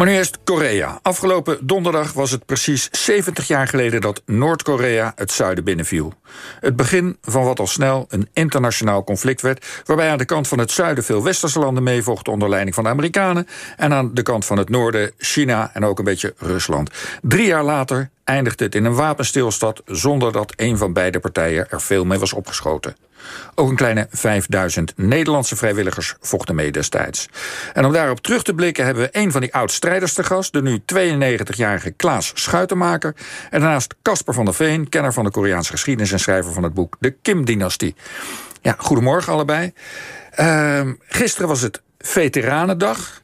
Maar nu eerst Korea. Afgelopen donderdag was het precies 70 jaar geleden dat Noord-Korea het zuiden binnenviel. Het begin van wat al snel een internationaal conflict werd, waarbij aan de kant van het zuiden veel westerse landen meevochten onder leiding van de Amerikanen en aan de kant van het noorden China en ook een beetje Rusland. Drie jaar later eindigde het in een wapenstilstand zonder dat een van beide partijen er veel mee was opgeschoten. Ook een kleine 5000 Nederlandse vrijwilligers vochten mee destijds. En om daarop terug te blikken hebben we een van die oud-strijders te gast... de nu 92-jarige Klaas Schuitenmaker... en daarnaast Casper van der Veen, kenner van de Koreaanse geschiedenis... en schrijver van het boek De Kim-dynastie. Ja, goedemorgen allebei. Uh, gisteren was het Veteranendag...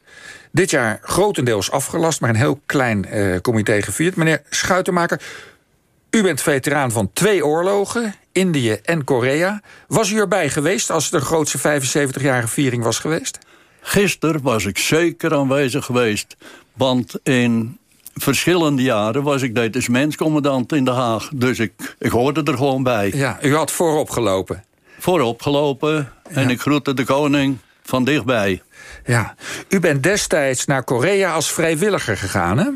Dit jaar grotendeels afgelast, maar een heel klein uh, comité gevierd. Meneer Schuitenmaker, u bent veteraan van twee oorlogen, Indië en Korea. Was u erbij geweest als het de grootste 75-jarige viering was geweest? Gisteren was ik zeker aanwezig geweest. Want in verschillende jaren was ik detachmentscommandant in Den Haag. Dus ik, ik hoorde er gewoon bij. Ja, u had voorop gelopen. Voorop gelopen en ik groette de koning van dichtbij. Ja, u bent destijds naar Korea als vrijwilliger gegaan, hè?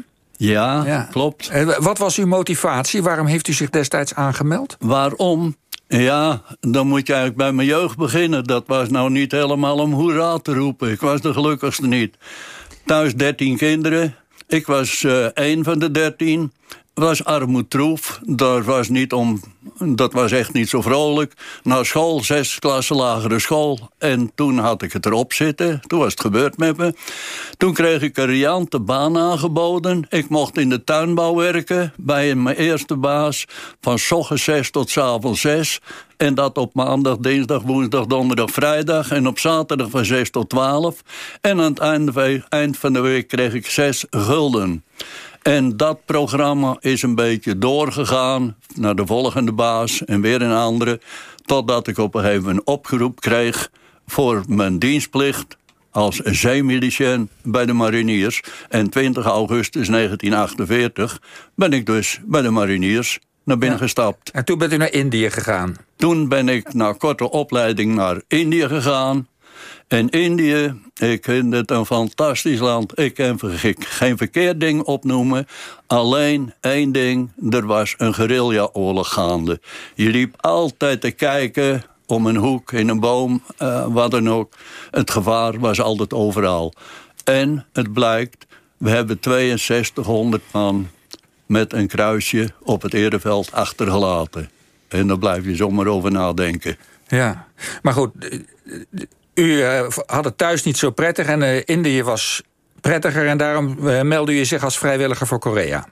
Ja, klopt. En wat was uw motivatie? Waarom heeft u zich destijds aangemeld? Waarom? Ja, dan moet je eigenlijk bij mijn jeugd beginnen. Dat was nou niet helemaal om hoera te roepen. Ik was de gelukkigste niet. Thuis dertien kinderen. Ik was uh, één van de dertien was armoedtroef. Dat was, niet om, dat was echt niet zo vrolijk. Na school, zes klassen lagere school. En toen had ik het erop zitten. Toen was het gebeurd met me. Toen kreeg ik een riante baan aangeboden. Ik mocht in de tuinbouw werken. Bij mijn eerste baas. Van ochtends zes tot s avonds zes. En dat op maandag, dinsdag, woensdag, donderdag, vrijdag. En op zaterdag van 6 tot 12. En aan het eind van de week kreeg ik 6 gulden. En dat programma is een beetje doorgegaan naar de volgende baas en weer een andere. Totdat ik op een gegeven moment een opgeroep kreeg voor mijn dienstplicht als zeemilicien bij de mariniers. En 20 augustus 1948 ben ik dus bij de mariniers naar binnen gestapt. En toen bent u naar Indië gegaan? Toen ben ik na korte opleiding naar Indië gegaan. En Indië, ik vind het een fantastisch land. Ik kan geen verkeerd ding opnoemen. Alleen één ding, er was een guerrilla-oorlog gaande. Je liep altijd te kijken om een hoek, in een boom, uh, wat dan ook. Het gevaar was altijd overal. En het blijkt, we hebben 6200 man met een kruisje op het Ereveld achtergelaten. En daar blijf je zomaar over nadenken. Ja, maar goed, u uh, had het thuis niet zo prettig en uh, Indië was prettiger... en daarom uh, meldde u zich als vrijwilliger voor Korea.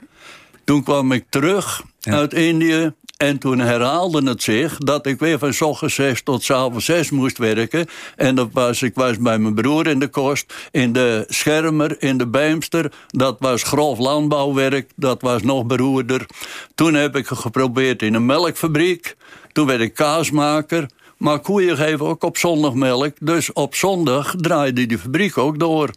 Toen kwam ik terug uit Indië en toen herhaalde het zich dat ik weer van s ochtends zes tot s avonds zes moest werken. En dat was, ik was bij mijn broer in de kost, in de schermer, in de Beemster. Dat was grof landbouwwerk, dat was nog beroerder. Toen heb ik geprobeerd in een melkfabriek. Toen werd ik kaasmaker. Maar koeien geven ook op zondag melk. Dus op zondag draaide die fabriek ook door.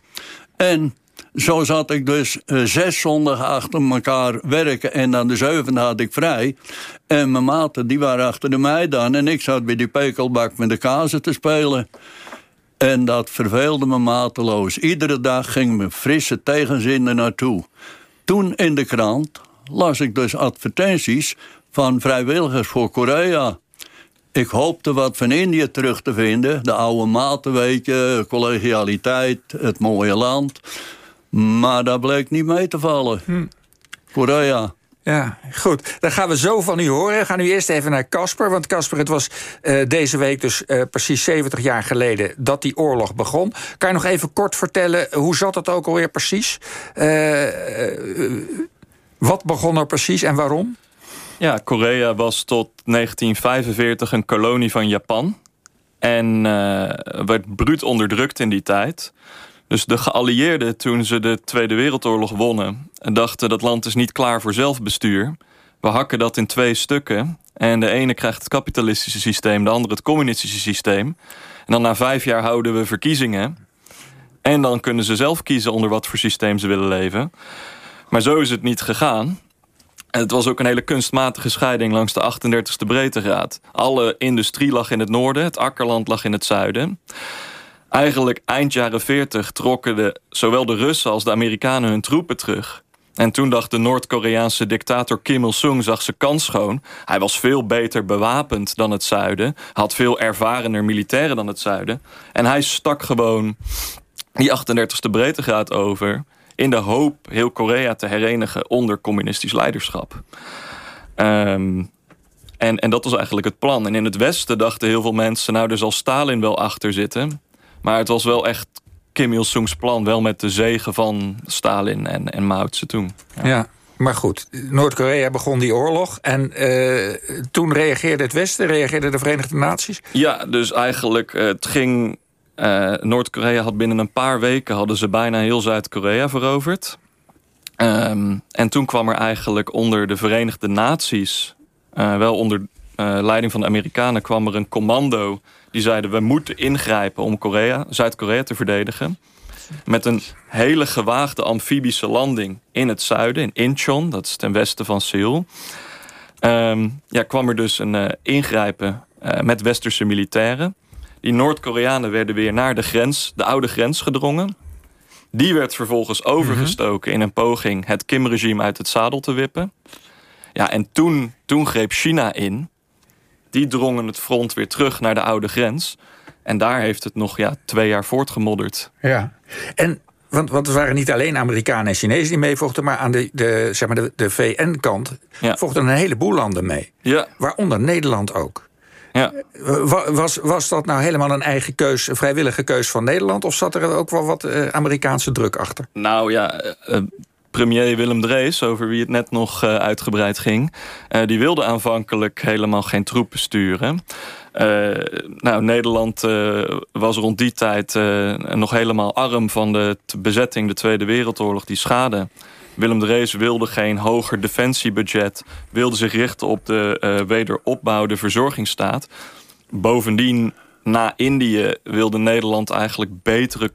En zo zat ik dus uh, zes zondagen achter elkaar werken. En dan de zevende had ik vrij. En mijn maten die waren achter de mij dan. En ik zat bij die pekelbak met de kazen te spelen. En dat verveelde me mateloos. Iedere dag ging mijn frisse tegenzin er naartoe. Toen in de krant las ik dus advertenties van vrijwilligers voor Korea. Ik hoopte wat van Indië terug te vinden. De oude maten, weet je, collegialiteit, het mooie land. Maar dat bleek niet mee te vallen. Hm. Korea. Ja, goed. Dan gaan we zo van u horen. We gaan nu eerst even naar Casper. Want Casper, het was uh, deze week dus uh, precies 70 jaar geleden... dat die oorlog begon. Kan je nog even kort vertellen, hoe zat het ook alweer precies? Uh, wat begon er precies en waarom? Ja, Korea was tot 1945 een kolonie van Japan. En werd bruut onderdrukt in die tijd... Dus de geallieerden, toen ze de Tweede Wereldoorlog wonnen... dachten dat land is niet klaar voor zelfbestuur. We hakken dat in twee stukken. En de ene krijgt het kapitalistische systeem, de andere het communistische systeem. En dan na vijf jaar houden we verkiezingen. En dan kunnen ze zelf kiezen onder wat voor systeem ze willen leven. Maar zo is het niet gegaan. Het was ook een hele kunstmatige scheiding langs de 38e breedtegraad. Alle industrie lag in het noorden, het akkerland lag in het zuiden. eigenlijk eind jaren 40 trokken de, zowel de Russen als de Amerikanen hun troepen terug. En toen dacht de Noord-Koreaanse dictator Kim Il-sung zag zijn kans schoon. Hij was veel beter bewapend dan het zuiden. Had veel ervarener militairen dan het zuiden. En hij stak gewoon die 38e breedtegraad over... in de hoop heel Korea te herenigen onder communistisch leiderschap. Um, en, en dat was eigenlijk het plan. En in het Westen dachten heel veel mensen... nou, er zal Stalin wel achter zitten. Maar het was wel echt Kim Il-sungs plan. Wel met de zegen van Stalin en, en Mao Zedong. Ja. ja. Maar goed, Noord-Korea begon die oorlog. En uh, toen reageerde het Westen, reageerden de Verenigde Naties? Ja, dus eigenlijk, uh, het ging... Uh, Noord-Korea had binnen een paar weken... hadden ze bijna heel Zuid-Korea veroverd. Um, en toen kwam er eigenlijk onder de Verenigde Naties... Uh, wel onder uh, leiding van de Amerikanen kwam er een commando... die zeiden we moeten ingrijpen om Korea, Zuid-Korea te verdedigen. Met een hele gewaagde amfibische landing in het zuiden, in Incheon. Dat is ten westen van Seoul. Um, ja, kwam er dus een ingrijpen met westerse militairen. Die Noord-Koreanen werden weer naar de grens, de oude grens gedrongen. Die werd vervolgens overgestoken in een poging het Kim-regime uit het zadel te wippen. Ja, en toen, toen greep China in. Die drongen het front weer terug naar de oude grens. En daar heeft het nog ja, twee jaar voortgemodderd. Ja, en want, want het waren niet alleen Amerikanen en Chinezen die meevochten... maar aan de, de, zeg maar de, de VN-kant ja. vochten een heleboel landen mee. Ja. Waaronder Nederland ook. Ja. Was, was dat nou helemaal een eigen keus, een vrijwillige keus van Nederland... of zat er ook wel wat uh, Amerikaanse druk achter? Nou ja, uh, premier Willem Drees, over wie het net nog uitgebreid ging... Die wilde aanvankelijk helemaal geen troepen sturen. Uh, nou, Nederland was rond die tijd nog helemaal arm van de bezetting... de Tweede Wereldoorlog, die schade. Willem Drees wilde geen hoger defensiebudget... wilde zich richten op de wederopbouw, de verzorgingsstaat. Bovendien, na Indië wilde Nederland eigenlijk betere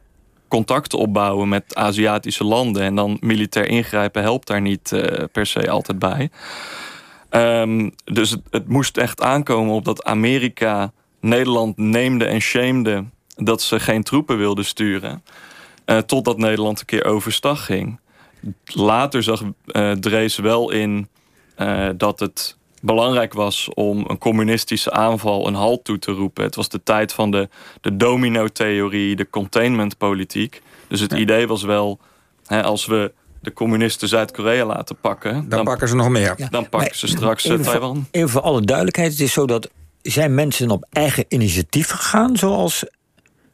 contacten opbouwen met Aziatische landen. En dan militair ingrijpen helpt daar niet uh, per se altijd bij. Um, dus het, het, moest echt aankomen op dat Amerika Nederland neemde en shamede... dat ze geen troepen wilden sturen. Uh, totdat Nederland een keer overstag ging. Later zag uh, Drees wel in dat het belangrijk was om een communistische aanval een halt toe te roepen. Het was de tijd van de, de domino-theorie, de containment-politiek. Dus het idee was wel, hè, als we de communisten Zuid-Korea laten pakken... Dan, dan, pakken ze nog meer. Ja. Dan pakken ze straks even Taiwan. Voor, even voor alle duidelijkheid, het is zo dat... zijn mensen op eigen initiatief gegaan, zoals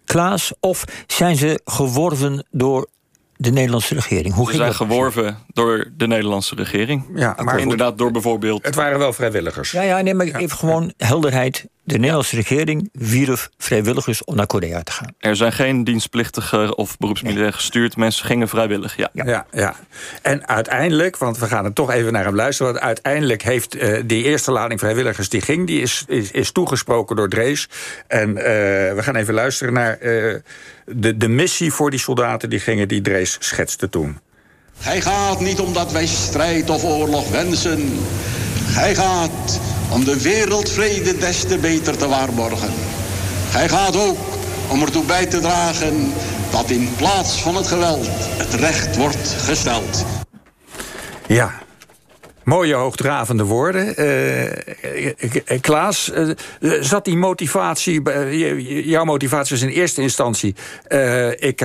Klaas... of zijn ze geworven door de Nederlandse regering. Hoe Ze zijn geworven door de Nederlandse regering. Ja, maar inderdaad door bijvoorbeeld... Het waren wel vrijwilligers. Ja, ja nee, maar even gewoon helderheid. De Nederlandse regering wierf vrijwilligers om naar Korea te gaan. Er zijn geen dienstplichtige of beroepsmilitairen gestuurd. Mensen gingen vrijwillig, ja. ja. Ja, En uiteindelijk, want we gaan er toch even naar hem luisteren... want uiteindelijk heeft uh, die eerste lading vrijwilligers die ging... die is, is, is toegesproken door Drees. En uh, we gaan even luisteren naar uh, de, de missie voor die soldaten... die gingen die Drees schetste toen. Hij gaat niet omdat wij strijd of oorlog wensen. Hij gaat om de wereldvrede des te beter te waarborgen. Hij gaat ook om ertoe bij te dragen dat in plaats van het geweld het recht wordt gesteld. Ja, Mooie hoogdravende woorden. Uh, Klaas, zat die motivatie, jouw motivatie was in eerste instantie... ik,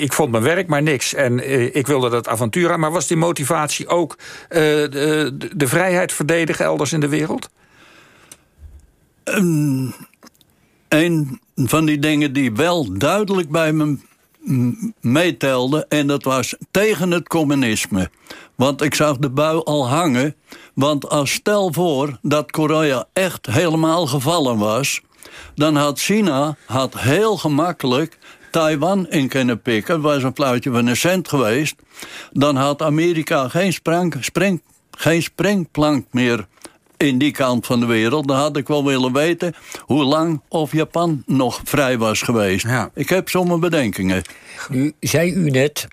ik vond mijn werk maar niks en ik wilde dat avontuur aan... maar was die motivatie ook de, de, vrijheid verdedigen elders in de wereld? Um, een van die dingen die wel duidelijk bij me meetelde... en dat was tegen het communisme. Want ik zag de bui al hangen. Want als stel voor dat Korea echt helemaal gevallen was... dan had China had heel gemakkelijk Taiwan in kunnen pikken. Het was een fluitje van een cent geweest. Dan had Amerika geen, sprang, spring, geen springplank meer in die kant van de wereld. Dan had ik wel willen weten hoe lang of Japan nog vrij was geweest. Ja. Ik heb sommige bedenkingen. Nu zei u net,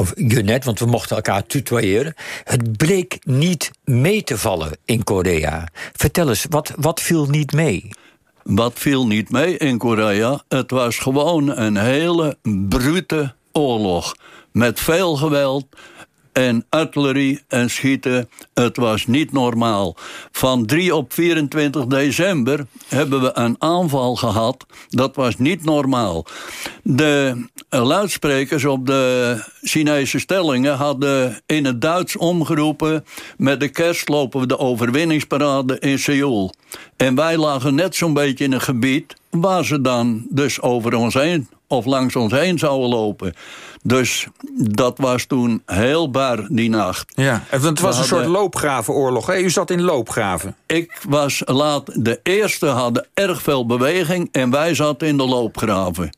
of je net, want we mochten elkaar tutoyeren. Het bleek niet mee te vallen in Korea. Vertel eens, wat, wat viel niet mee? Wat viel niet mee in Korea? Het was gewoon een hele brute oorlog. Met veel geweld, en artillerie en schieten. Het was niet normaal. Van 3 op 24 december hebben we een aanval gehad. Dat was niet normaal. De luidsprekers op de Chinese stellingen hadden in het Duits omgeroepen... met de kerst lopen we de overwinningsparade in Seoul. En wij lagen net zo'n beetje in een gebied... waar ze dan dus over ons heen of langs ons heen zouden lopen. Dus dat was toen heel bar die nacht. Ja, het was een soort loopgravenoorlog. Hè? U zat in loopgraven. Ik was laat. De eerste hadden erg veel beweging en wij zaten in de loopgraven.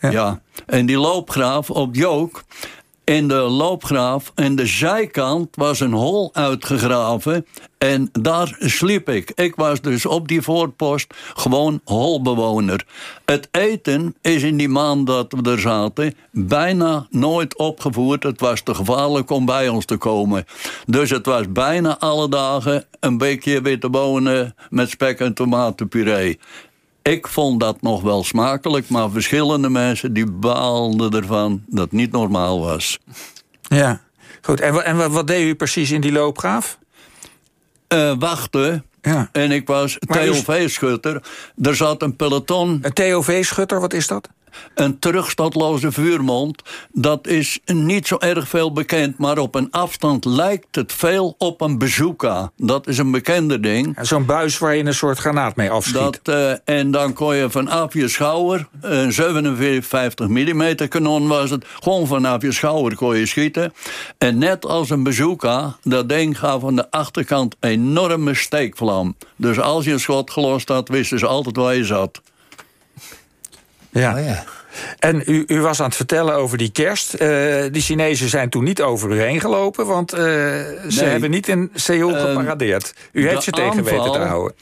Ja. ja. En die loopgraaf op Jook in de loopgraaf en de zijkant was een hol uitgegraven. En daar sliep ik. Ik was dus op die voorpost gewoon holbewoner. Het eten is in die maand dat we er zaten bijna nooit opgevoerd. Het was te gevaarlijk om bij ons te komen. Dus het was bijna alle dagen een beetje witte bonen met spek en tomatenpuree. Ik vond dat nog wel smakelijk, maar verschillende mensen die baalden ervan dat het niet normaal was. Ja, goed. En, en wat deed u precies in die loopgraaf? Uh, wachten. Ja. En ik was TOV-schutter. Er zat een peloton. Een TOV-schutter, wat is dat? Een terugstadloze vuurmond, dat is niet zo erg veel bekend... maar op een afstand lijkt het veel op een bazooka. Dat is een bekende ding. Zo'n buis waar je een soort granaat mee afschiet. Dat, uh, en dan kon je vanaf je schouder... een 57 mm kanon was het... gewoon vanaf je schouder kon je schieten. En net als een bazooka, dat ding gaf aan de achterkant... enorme steekvlam. Dus als je een schot gelost had, wisten ze altijd waar je zat. Ja. Oh, ja. En u, u, was aan het vertellen over die kerst. Uh, de Chinezen zijn toen niet over u heen gelopen, want uh, ze hebben niet in Seoul uh, geparadeerd. U heeft ze tegen weten te houden.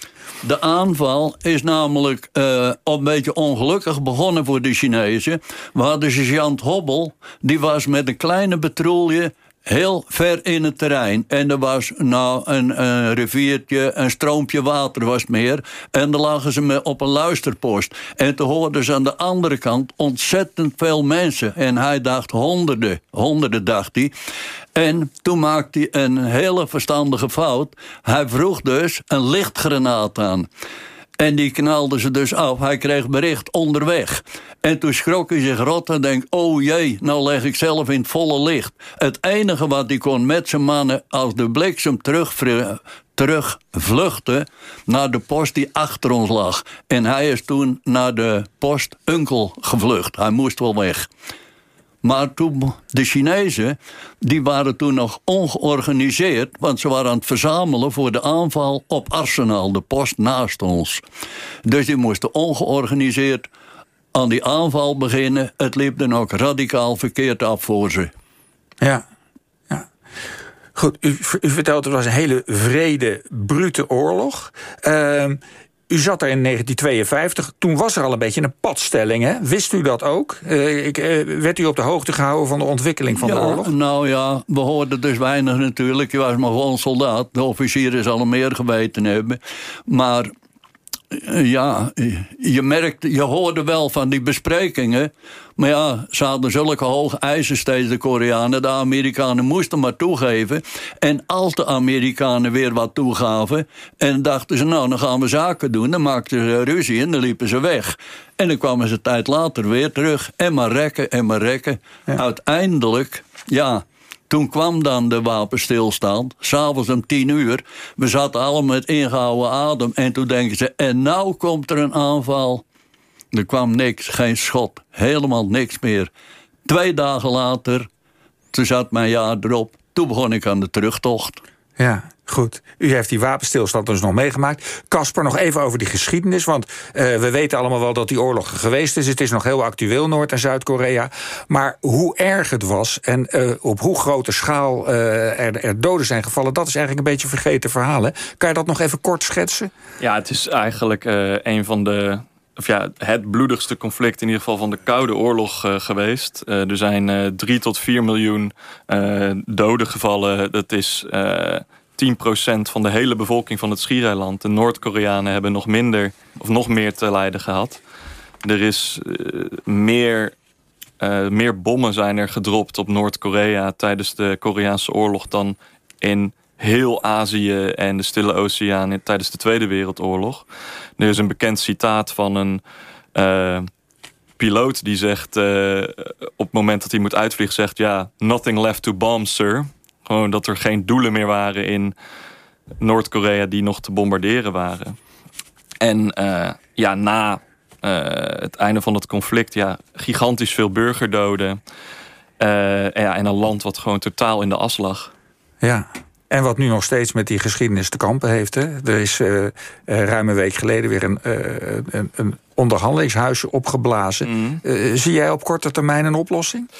De aanval is namelijk uh, een beetje ongelukkig begonnen voor de Chinezen. We hadden sergeant Hobbel, die was met een kleine patrouille heel ver in het terrein. En er was nou een, riviertje, een stroompje water was meer. En dan lagen ze me op een luisterpost. En toen hoorden ze aan de andere kant ontzettend veel mensen. En hij dacht honderden, honderden dacht hij. En toen maakte hij een hele verstandige fout. Hij vroeg dus een lichtgranaat aan. En die knalde ze dus af. Hij kreeg bericht onderweg. En toen schrok hij zich rot en denkt... oh jee, nou leg ik zelf in het volle licht. Het enige wat hij kon met zijn mannen... als de bliksem terug, terug vluchten naar de post die achter ons lag. En hij is toen naar de post Unkel gevlucht. Hij moest wel weg. Maar toen, de Chinezen, die waren toen nog ongeorganiseerd... want ze waren aan het verzamelen voor de aanval op Arsenal, de post naast ons. Dus die moesten ongeorganiseerd aan die aanval beginnen. Het liep dan ook radicaal verkeerd af voor ze. Ja, ja. Goed, u, u vertelt het was een hele vrede, brute oorlog. Uh, u zat er in 1952. Toen was er al een beetje een padstelling. Hè? Wist u dat ook? Uh, ik, uh, werd u op de hoogte gehouden van de ontwikkeling van ja, de oorlog? Nou ja, we hoorden dus weinig natuurlijk. Je was maar gewoon soldaat. De officieren zullen meer geweten hebben. Maar ja, je merkte, je hoorde wel van die besprekingen. Maar ja, ze hadden zulke hoge eisen steeds, de Koreanen. De Amerikanen moesten maar toegeven. En als de Amerikanen weer wat toegaven... en dachten ze, nou, dan gaan we zaken doen... dan maakten ze ruzie en dan liepen ze weg. En dan kwamen ze een tijd later weer terug. En maar rekken en maar rekken. Uiteindelijk, ja, toen kwam dan de wapenstilstand, s'avonds om tien uur. We zaten allemaal met ingehouden adem. En toen denken ze, en nou komt er een aanval. Er kwam niks, geen schot, helemaal niks meer. Twee dagen later, toen zat mijn jaar erop. Toen begon ik aan de terugtocht. Ja, goed. U heeft die wapenstilstand dus nog meegemaakt. Kasper, nog even over die geschiedenis. Want uh, we weten allemaal wel dat die oorlog geweest is. Het is nog heel actueel, Noord- en Zuid-Korea. Maar hoe erg het was en uh, op hoe grote schaal uh, er, er, doden zijn gevallen... dat is eigenlijk een beetje vergeten verhaal. Hè? Kan je dat nog even kort schetsen? Ja, het is eigenlijk een van de of ja, het bloedigste conflict in ieder geval van de Koude Oorlog geweest. Er zijn uh, 3 tot 4 miljoen doden gevallen. Dat is 10% van de hele bevolking van het schiereiland. De Noord-Koreanen hebben nog minder of nog meer te lijden gehad. Er is uh, meer, uh, meer bommen zijn er gedropt op Noord-Korea tijdens de Koreaanse oorlog dan in heel Azië en de Stille Oceaan tijdens de Tweede Wereldoorlog. Er is een bekend citaat van een uh, piloot die zegt op het moment dat hij moet uitvliegen, zegt ja, nothing left to bomb, sir. Gewoon dat er geen doelen meer waren in Noord-Korea die nog te bombarderen waren. En uh, ja, na het einde van het conflict, ja, gigantisch veel burgerdoden. ja, en een land wat gewoon totaal in de as lag. Ja, en wat nu nog steeds met die geschiedenis te kampen heeft. Hè. Er is uh, ruim een week geleden weer een, uh, een, een onderhandelingshuisje opgeblazen. Mm. Uh, zie jij op korte termijn een oplossing?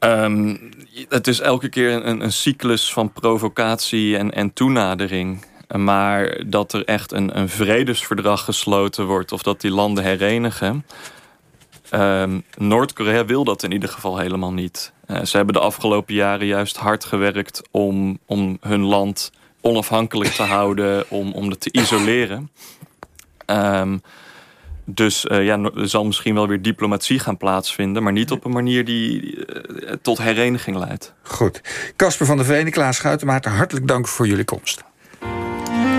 Um, het is elke keer een, een cyclus van provocatie en, en toenadering. Maar dat er echt een, een vredesverdrag gesloten wordt... of dat die landen herenigen... Um, Noord-Korea wil dat in ieder geval helemaal niet. Uh, ze hebben de afgelopen jaren juist hard gewerkt om, om hun land onafhankelijk te houden, om, om het te isoleren. Um, dus uh, ja, er zal misschien wel weer diplomatie gaan plaatsvinden, maar niet op een manier die uh, tot hereniging leidt. Goed. Casper van der Veen, Klaas Schuitenmaat, hartelijk dank voor jullie komst.